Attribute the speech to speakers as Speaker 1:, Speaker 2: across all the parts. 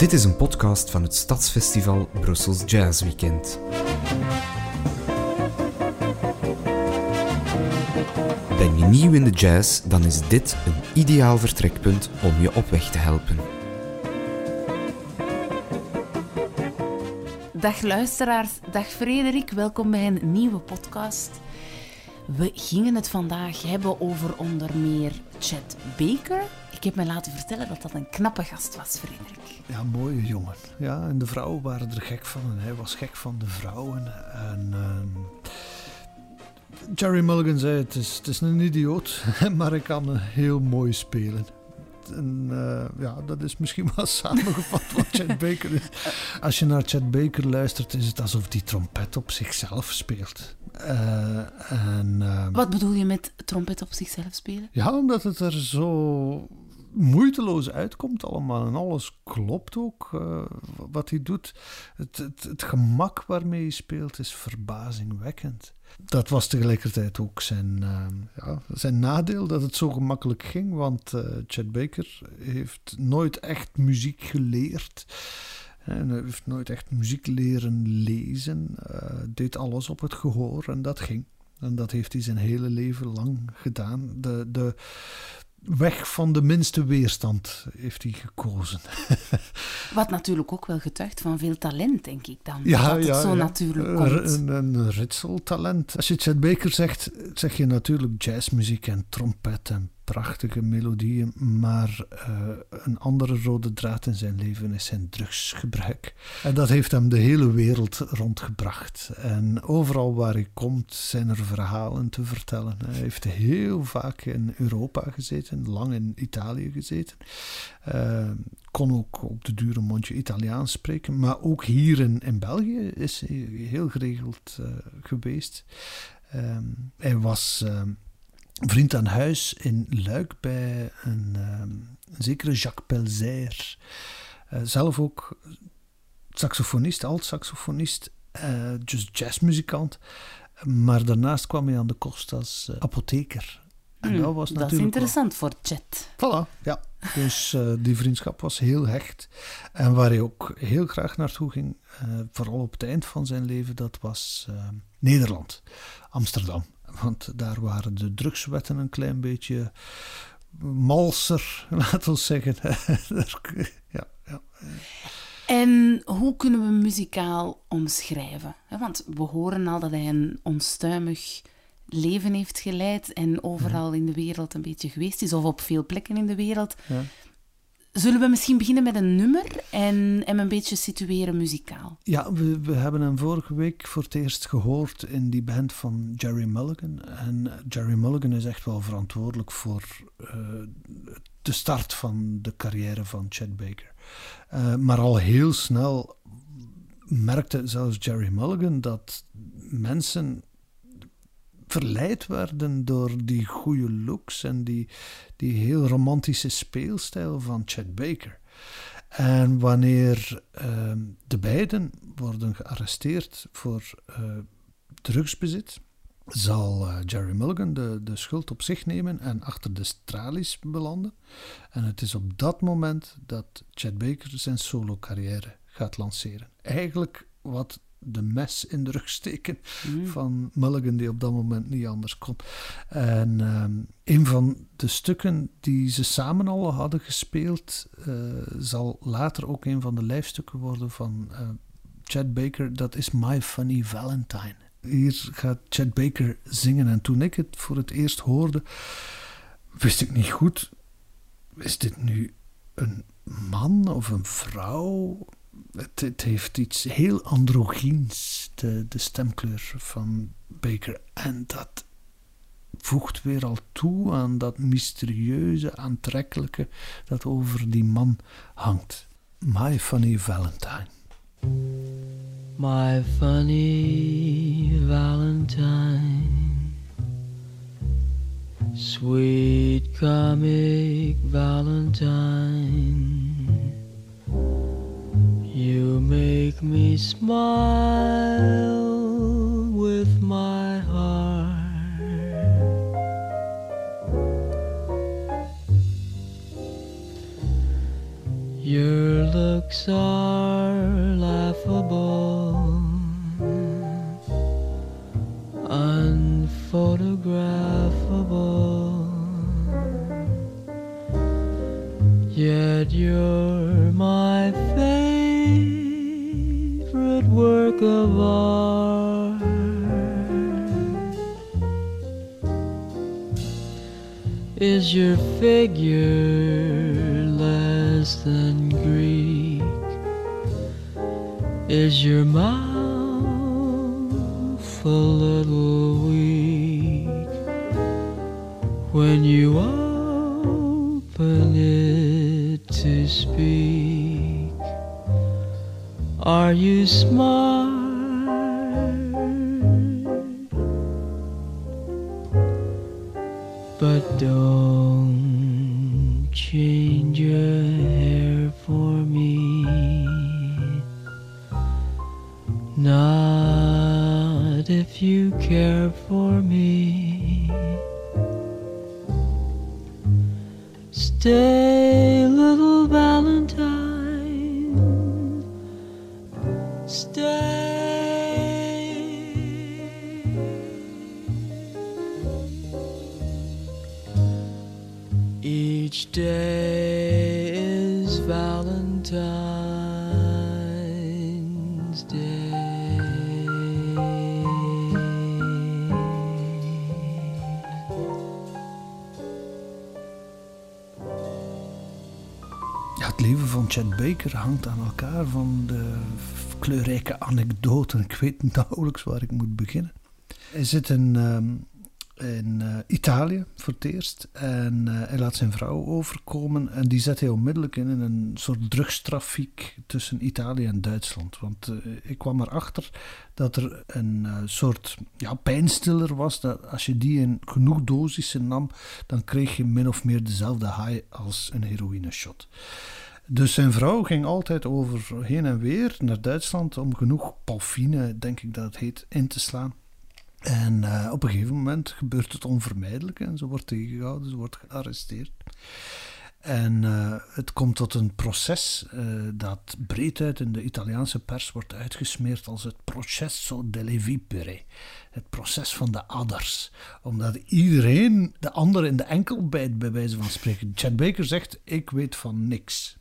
Speaker 1: Dit is een podcast van het Stadsfestival Brussels Jazz Weekend. Ben je nieuw in de jazz, dan is dit een ideaal vertrekpunt om je op weg te helpen.
Speaker 2: Dag luisteraars, dag Frederik, welkom bij een nieuwe podcast. We gingen het vandaag hebben over onder meer Chet Baker. Ik heb me laten vertellen dat dat een knappe gast was, Frederik.
Speaker 3: Ja, mooie jongen. Ja, en de vrouwen waren er gek van en hij was gek van de vrouwen. En uh, Jerry Mulligan zei: het is, het is een idioot, maar hij kan heel mooi spelen. En uh, ja, dat is misschien wel samengevat wat Chet Baker is. Als je naar Chet Baker luistert, is het alsof die trompet op zichzelf speelt. Uh, en, uh,
Speaker 2: wat bedoel je met trompet op zichzelf spelen?
Speaker 3: Ja, omdat het er zo moeiteloos uitkomt allemaal. En alles klopt ook uh, wat hij doet. Het, het, het, gemak waarmee hij speelt is verbazingwekkend. Dat was tegelijkertijd ook zijn, uh, ja, zijn nadeel dat het zo gemakkelijk ging. Want uh, Chet Baker heeft nooit echt muziek geleerd. En hij heeft nooit echt muziek leren lezen. deed alles op het gehoor en dat ging. En dat heeft hij zijn hele leven lang gedaan. De, de, weg van de minste weerstand heeft hij gekozen.
Speaker 2: Wat natuurlijk ook wel getuigt van veel talent, denk ik dan. Ja, dat het ja, zo ja. natuurlijk komt.
Speaker 3: Een, een ritseltalent. Als je Chet Baker zegt, zeg je natuurlijk jazzmuziek en trompet en prachtige melodieën, maar uh, een andere rode draad in zijn leven is zijn drugsgebruik. En dat heeft hem de hele wereld rondgebracht. En overal waar hij komt zijn er verhalen te vertellen. Hij heeft heel vaak in Europa gezeten, lang in Italië gezeten. Uh, kon ook op de dure mondje Italiaans spreken, maar ook hier in, in België is hij heel geregeld uh, geweest. Um, hij was vriend aan huis in Luik bij een, um, een zekere Jacques Pelzer. Uh, zelf ook saxofonist, alt-saxofonist, uh, dus jazzmuzikant. Maar daarnaast kwam hij aan de kost als uh, apotheker.
Speaker 2: En mm, dat was natuurlijk. Dat is interessant voor Chet.
Speaker 3: Voilà, ja. Dus die vriendschap was heel hecht. En waar hij ook heel graag naartoe ging, vooral op het eind van zijn leven, dat was Nederland, Amsterdam. Want daar waren de drugswetten een klein beetje malser, laten we zeggen. ja, ja.
Speaker 2: En hoe kunnen we muzikaal omschrijven? Want we horen al dat hij een onstuimig leven heeft geleid en overal in de wereld een beetje geweest is, of op veel plekken in de wereld. Ja. Zullen we misschien beginnen met een nummer en hem een beetje situeren muzikaal?
Speaker 3: Ja, we, we, hebben hem vorige week voor het eerst gehoord in die band van Jerry Mulligan. En Jerry Mulligan is echt wel verantwoordelijk voor uh, de start van de carrière van Chet Baker. Uh, maar al heel snel merkte zelfs Jerry Mulligan dat mensen verleid werden door die goede looks en die, die heel romantische speelstijl van Chet Baker. En wanneer uh, de beiden worden gearresteerd voor uh, drugsbezit, zal uh, Jerry Mulligan de, de schuld op zich nemen en achter de tralies belanden. En het is op dat moment dat Chet Baker zijn solo-carrière gaat lanceren. Eigenlijk wat de mes in de rug steken mm. van Mulligan, die op dat moment niet anders kon. En um, een van de stukken die ze samen al hadden gespeeld, uh, zal later ook een van de lijfstukken worden van uh, Chad Baker. Dat is My Funny Valentine. Hier gaat Chad Baker zingen. En toen ik het voor het eerst hoorde, wist ik niet goed: is dit nu een man of een vrouw? Het, heeft iets heel androgyns, de, de stemkleur van Baker. En dat voegt weer al toe aan dat mysterieuze, aantrekkelijke dat over die man hangt. My Funny Valentine.
Speaker 4: My funny Valentine, sweet comic Valentine. Make me Is your figure less than Greek? Is your mouth a little weak when you open it to speak? Are you smart? For me. Stay, little Valentine. Stay. Each day
Speaker 3: Chet Baker hangt aan elkaar van de kleurrijke anekdoten. Ik weet nauwelijks waar ik moet beginnen. Hij zit in, ehm, in eh, Italië voor het eerst en eh, hij laat zijn vrouw overkomen en die zet hij onmiddellijk in, een soort drugstrafiek tussen Italië en Duitsland. Want eh, ik kwam erachter dat er een soort ja, pijnstiller was, dat als je die in genoeg dosissen nam, dan kreeg je min of meer dezelfde high als een heroïne shot. Dus zijn vrouw ging altijd over heen en weer naar Duitsland om genoeg palfine, denk ik dat het heet, in te slaan. En eh, op een gegeven moment gebeurt het onvermijdelijk en ze wordt tegengehouden, ze wordt gearresteerd. En eh, het komt tot een proces eh, dat breed uit in de Italiaanse pers wordt uitgesmeerd als het processo delle vipere. Het proces van de adders. Omdat iedereen de ander in de enkel bijt, bij wijze van spreken. Chad Baker zegt, ik weet van niks.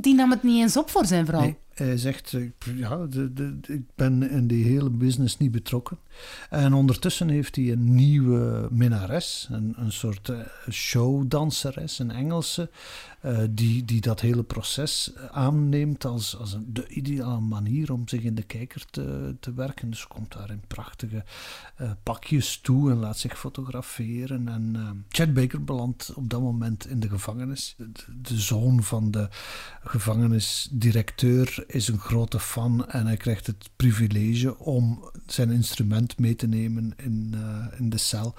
Speaker 2: Die nam het niet eens op voor zijn vrouw.
Speaker 3: Nee, hij zegt, eh, ja, de, de, ik ben in die hele business niet betrokken. En ondertussen heeft hij een nieuwe minnares, een, een soort eh, showdanseres, een Engelse, eh, die, die dat hele proces aanneemt als, als een, de ideale manier om zich in de kijker te, te werken. Dus komt daar in prachtige eh, pakjes toe en laat zich fotograferen. En eh, Chad Baker belandt op dat moment in de gevangenis. De, zoon van de gevangenisdirecteur is een grote fan en hij krijgt het privilege om zijn instrument mee te nemen in, in de cel.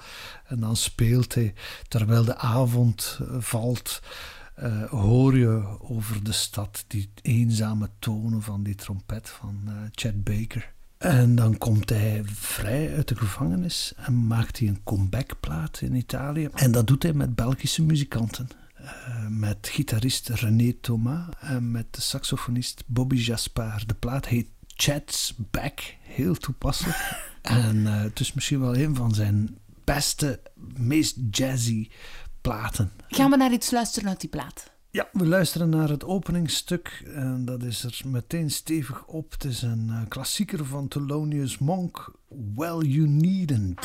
Speaker 3: En dan speelt hij, terwijl de avond valt, eh, hoor je over de stad die eenzame tonen van die trompet van eh, Chad Baker. En dan komt hij vrij uit de gevangenis en maakt hij een comebackplaat in Italië. En dat doet hij met Belgische muzikanten. Eh, met gitarist René Thomas en met de saxofonist Bobby Jaspar. De plaat heet Chad's Back, heel toepasselijk. en het is misschien wel een van zijn beste, meest jazzy platen.
Speaker 2: Gaan we naar iets luisteren uit die plaat?
Speaker 3: Ja, we luisteren naar het openingstuk en dat is er meteen stevig op. Het is een eh, klassieker van Thelonious Monk, Well You Needn't.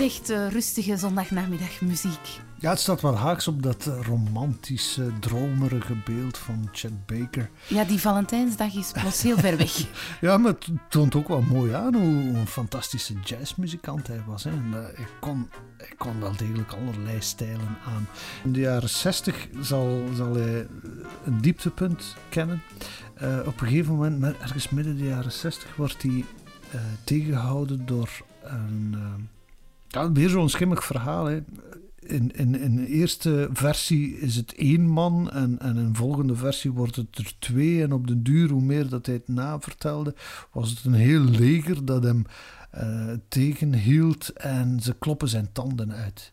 Speaker 2: Echt uh, rustige zondagnamiddagmuziek.
Speaker 3: Ja, het staat wel haaks op dat romantische, dromerige beeld van Chet Baker.
Speaker 2: Ja, die Valentijnsdag is plots heel ver weg.
Speaker 3: ja, maar het toont ook wel mooi aan hoe een fantastische jazzmuzikant hij was. Hè. En, uh, ik, kon, kon wel degelijk allerlei stijlen aan. In de jaren 60 zal, zal hij een dieptepunt kennen. Uh, op een gegeven moment, maar ergens midden de jaren 60, wordt hij uh, tegengehouden door een. Ja, weer zo'n schimmig verhaal. Hè. In, in, in de eerste versie is het één man en, en in de volgende versie wordt het er twee. En op de duur, hoe meer dat hij het navertelde, was het een heel leger dat hem uh, tegenhield en ze kloppen zijn tanden uit.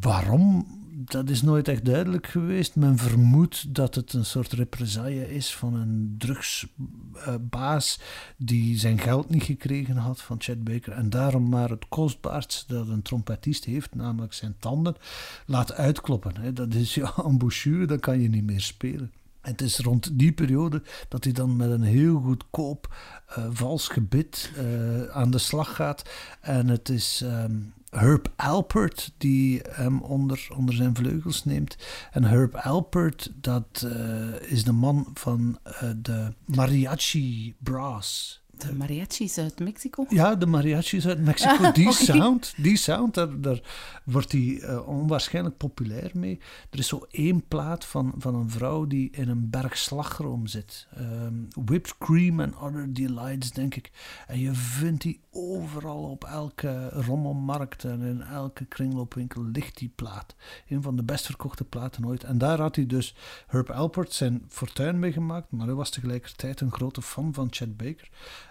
Speaker 3: Waarom? Dat is nooit echt duidelijk geweest. Men vermoedt dat het een soort represaille is van een drugsbaas die zijn geld niet gekregen had van Chet Baker en daarom maar het kostbaarst dat een trompetist heeft, namelijk zijn tanden, laat uitkloppen. Dat is ja, embouchure, dan kan je niet meer spelen. Het is rond die periode dat hij dan met een heel goedkoop uh, vals gebit uh, aan de slag gaat. En het is um, Herb Alpert die hem onder, onder zijn vleugels neemt. En Herb Alpert, dat uh, is de man van de Mariachi Brass.
Speaker 2: De mariachis uit Mexico?
Speaker 3: Ja, de mariachis uit Mexico. Die okay. sound, die sound daar, daar wordt hij uh, onwaarschijnlijk populair mee. Er is zo één plaat van, van een vrouw die in een berg slagroom zit. Um, whipped cream and other delights, denk ik. En je vindt die overal op elke rommelmarkt en in elke kringloopwinkel ligt die plaat. Een van de best verkochte platen ooit. En daar had hij dus Herb Alpert zijn fortuin mee gemaakt, maar hij was tegelijkertijd een grote fan van Chet Baker.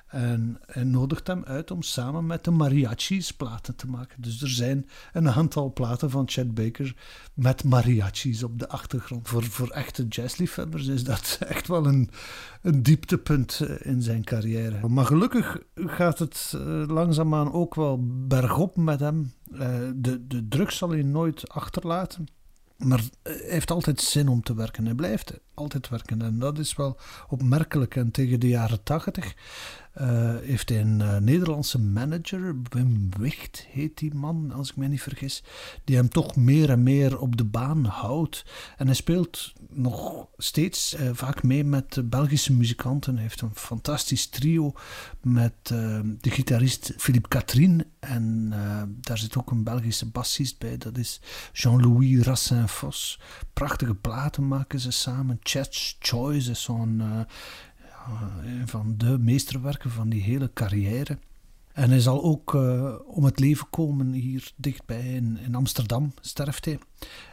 Speaker 3: En hij nodigt hem uit om samen met de mariachis platen te maken. Dus er zijn een aantal platen van Chet Baker met mariachis op de achtergrond. Voor, voor echte jazzliefhebbers is dat echt wel een, een dieptepunt in zijn carrière. Maar gelukkig gaat het langzaamaan ook wel bergop met hem. De, de drugs zal hij nooit achterlaten. Maar hij heeft altijd zin om te werken. Hij blijft altijd werken. En dat is wel opmerkelijk. En tegen de jaren tachtig heeft hij een uh, Nederlandse manager, Wim Wicht heet die man, als ik me niet vergis, die hem toch meer en meer op de baan houdt. En hij speelt nog steeds uh, vaak mee met Belgische muzikanten. Hij heeft een fantastisch trio met de gitarist Philippe Catherine. En daar zit ook een Belgische bassist bij, dat is Jean-Louis Rassin-Vos. Prachtige platen maken ze samen. Chat's Choice is zo'n een van de meesterwerken van die hele carrière. En hij zal ook uh, om het leven komen hier dichtbij in, in Amsterdam, sterft hij.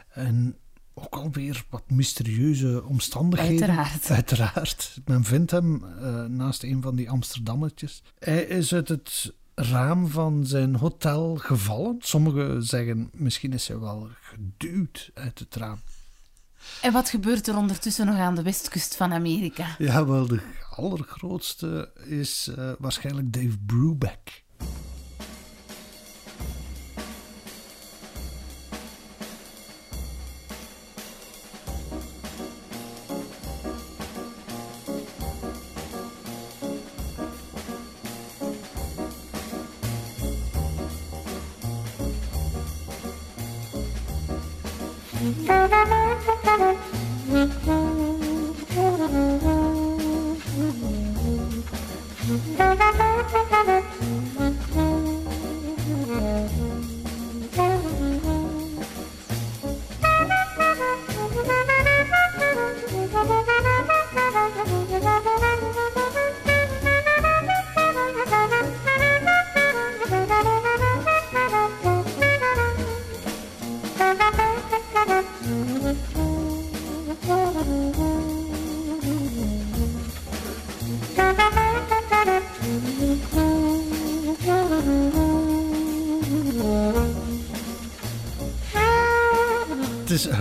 Speaker 3: En ook alweer wat mysterieuze omstandigheden.
Speaker 2: Uiteraard.
Speaker 3: Uiteraard. Men vindt hem uh, naast een van die Amsterdammetjes. Hij is uit het raam van zijn hotel gevallen. Sommigen zeggen misschien is hij wel geduwd uit het raam.
Speaker 2: En wat gebeurt er ondertussen nog aan de westkust van Amerika?
Speaker 3: Ja, wel, de allergrootste is uh, waarschijnlijk Dave Brubeck.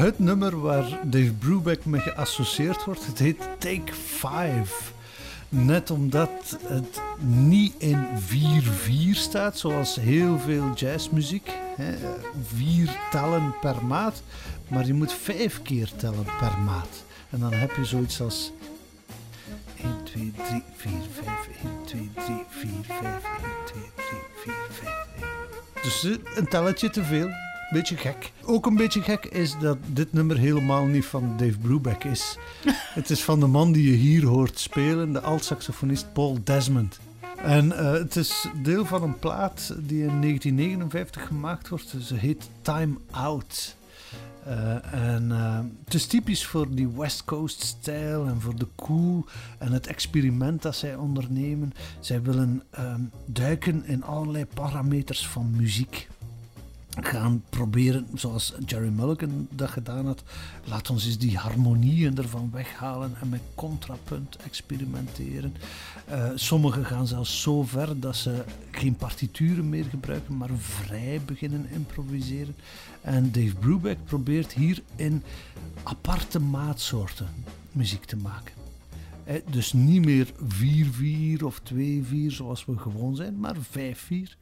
Speaker 3: Het nummer waar Dave Brubeck mee geassocieerd wordt. Het heet Take 5. Net omdat het niet in 4-4 staat, zoals heel veel jazzmuziek. Hè, vier tellen per maat, maar je moet vijf keer tellen per maat. En dan heb je zoiets als 1, 2, 3, 4, 5, 1, 2, 3, 4, 5, 1, 2, 3, 4, 5, 1. Dus eh, een telletje te veel. Beetje gek. Ook een beetje gek is dat dit nummer helemaal niet van Dave Brubeck is. het is van de man die je hier hoort spelen, de alt-saxofonist Paul Desmond. En uh, het is deel van een plaat die in 1959 gemaakt wordt. Ze heet Time Out. Uh, en uh, het is typisch voor die West Coast stijl en voor de cool en het experiment dat zij ondernemen. Zij willen um, duiken in allerlei parameters van muziek gaan proberen, zoals Jerry Mulligan dat gedaan had, laat ons eens die harmonieën ervan weghalen en met contrapunt experimenteren. Uh, sommigen gaan zelfs zo ver dat ze geen partituren meer gebruiken, maar vrij beginnen improviseren. En Dave Brubeck probeert hier in aparte maatsoorten muziek te maken. Eh, dus niet meer 4-4 of 2-4 zoals we gewoon zijn, maar 5-4.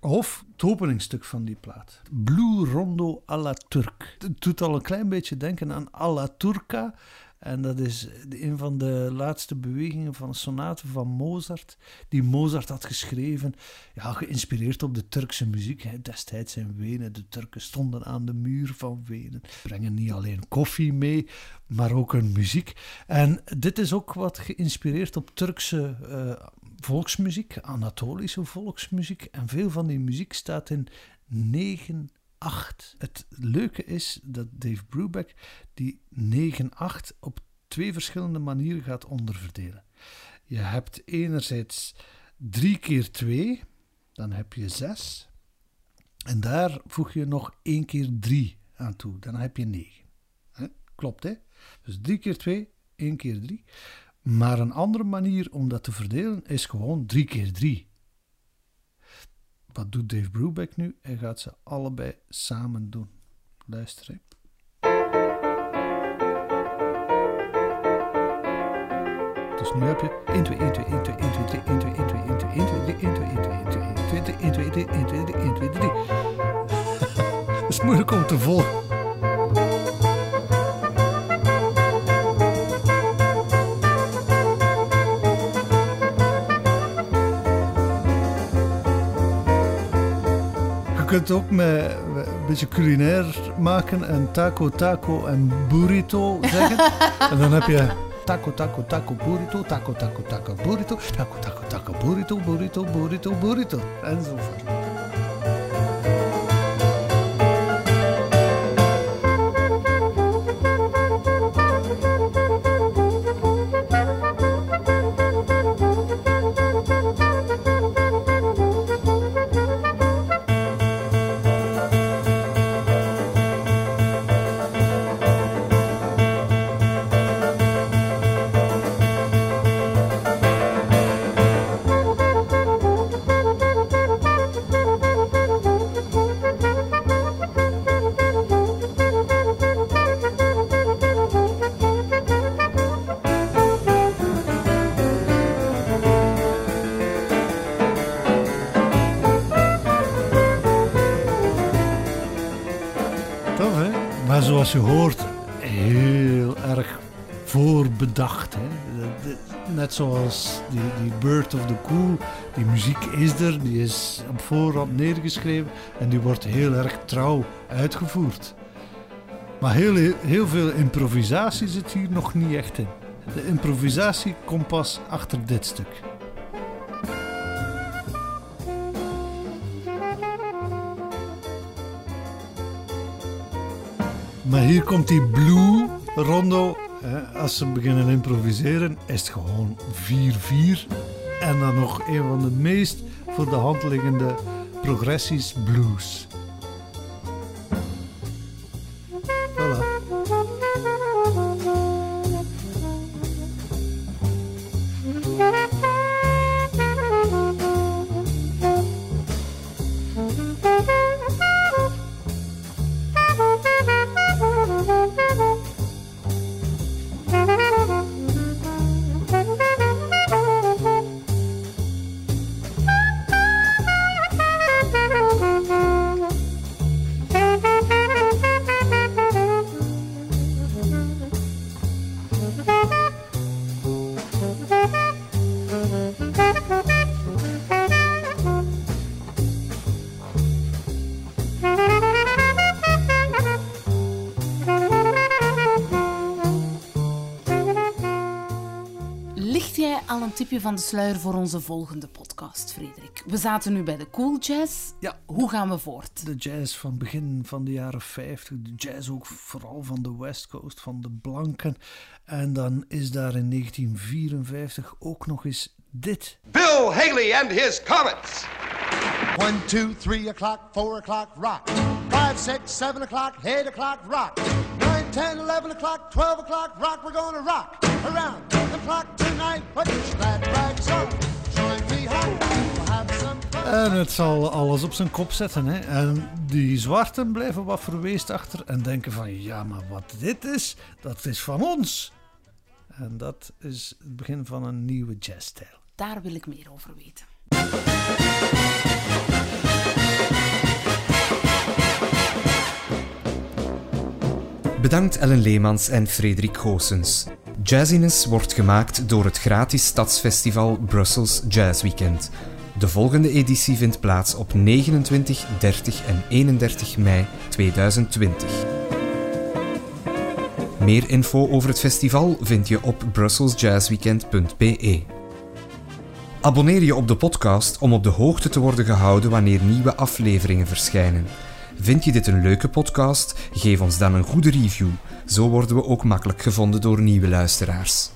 Speaker 3: Of het openingstuk van die plaat. Blue Rondo à la Turk. Het doet al een klein beetje denken aan à la Turca. En dat is een van de laatste bewegingen van een sonate van Mozart. Die Mozart had geschreven, ja, geïnspireerd op de Turkse muziek. Hè. Destijds in Wenen, de Turken stonden aan de muur van Wenen. Brengen niet alleen koffie mee, maar ook hun muziek. En dit is ook wat geïnspireerd op Turkse uh, volksmuziek, Anatolische volksmuziek. En veel van die muziek staat in 9 8. Het leuke is dat Dave Brubeck die 9-8 op twee verschillende manieren gaat onderverdelen. Je hebt enerzijds 3 keer 2, dan heb je 6. En daar voeg je nog 1 keer 3 aan toe, dan heb je 9. Klopt hè? Dus 3 keer 2, 1 keer 3. Maar een andere manier om dat te verdelen is gewoon 3 keer 3. Wat doet Dave Brubeck nu? Hij gaat ze allebei samen doen. Luister. Hè. Dus nu heb je 1, 2, 1, 2, 1, 2, 1, 2, 3, 1, 2, 1, 2, 1, 2, 1, 2, 3, 1, 2, 1, 2, 1, 2, 1, 2, 1, 2, 3, 1, 2, 3, 1, 2, 3. Het is moeilijk om te volgen. Kunt ook met een beetje culinair maken en taco, taco en burrito zeggen. en dan heb je taco, taco, taco, burrito, taco, taco, taco, burrito, taco, taco, taco, burrito, burrito, burrito, burrito. Enzovoort. Zoals je hoort, heel erg voorbedacht. Hè? Net zoals die, die Bird of the Cool, die muziek is er, die is op voorhand neergeschreven en die wordt heel erg trouw uitgevoerd. Maar heel, heel veel improvisatie zit hier nog niet echt in. De improvisatie komt pas achter dit stuk. Hier komt die blue rondo. Als ze beginnen improviseren, is het gewoon 4-4. En dan nog een van de meest voor de hand liggende progressies blues.
Speaker 2: Tipje van de sluier voor onze volgende podcast, Frederik. We zaten nu bij de cool jazz.
Speaker 3: Ja.
Speaker 2: Hoe gaan we voort?
Speaker 3: De jazz van begin van de jaren 50, de jazz ook vooral van de West Coast, van de blanken. En dan is daar in 1954 ook nog eens dit.
Speaker 5: Bill Haley and his Comets.
Speaker 6: One, two, three o'clock, four o'clock, rock. Five, six, seven o'clock, eight o'clock, rock. Nine, ten, eleven o'clock, twelve o'clock, rock. We're gonna rock around
Speaker 3: En het zal alles op zijn kop zetten. Hè? En die zwarten blijven wat verweest achter en denken van ja, maar wat dit is, dat is van ons. En dat is het begin van een nieuwe jazzstijl.
Speaker 2: Daar wil ik meer over weten.
Speaker 1: Bedankt Ellen Leemans en Frederik Goossens. Jazziness wordt gemaakt door het gratis stadsfestival Brussels Jazz Weekend. De volgende editie vindt plaats op 29, 30 en 31 mei 2020. Meer info over het festival vind je op brusselsjazzweekend.be. Abonneer je op de podcast om op de hoogte te worden gehouden wanneer nieuwe afleveringen verschijnen. Vind je dit een leuke podcast? Geef ons dan een goede review. Zo worden we ook makkelijk gevonden door nieuwe luisteraars.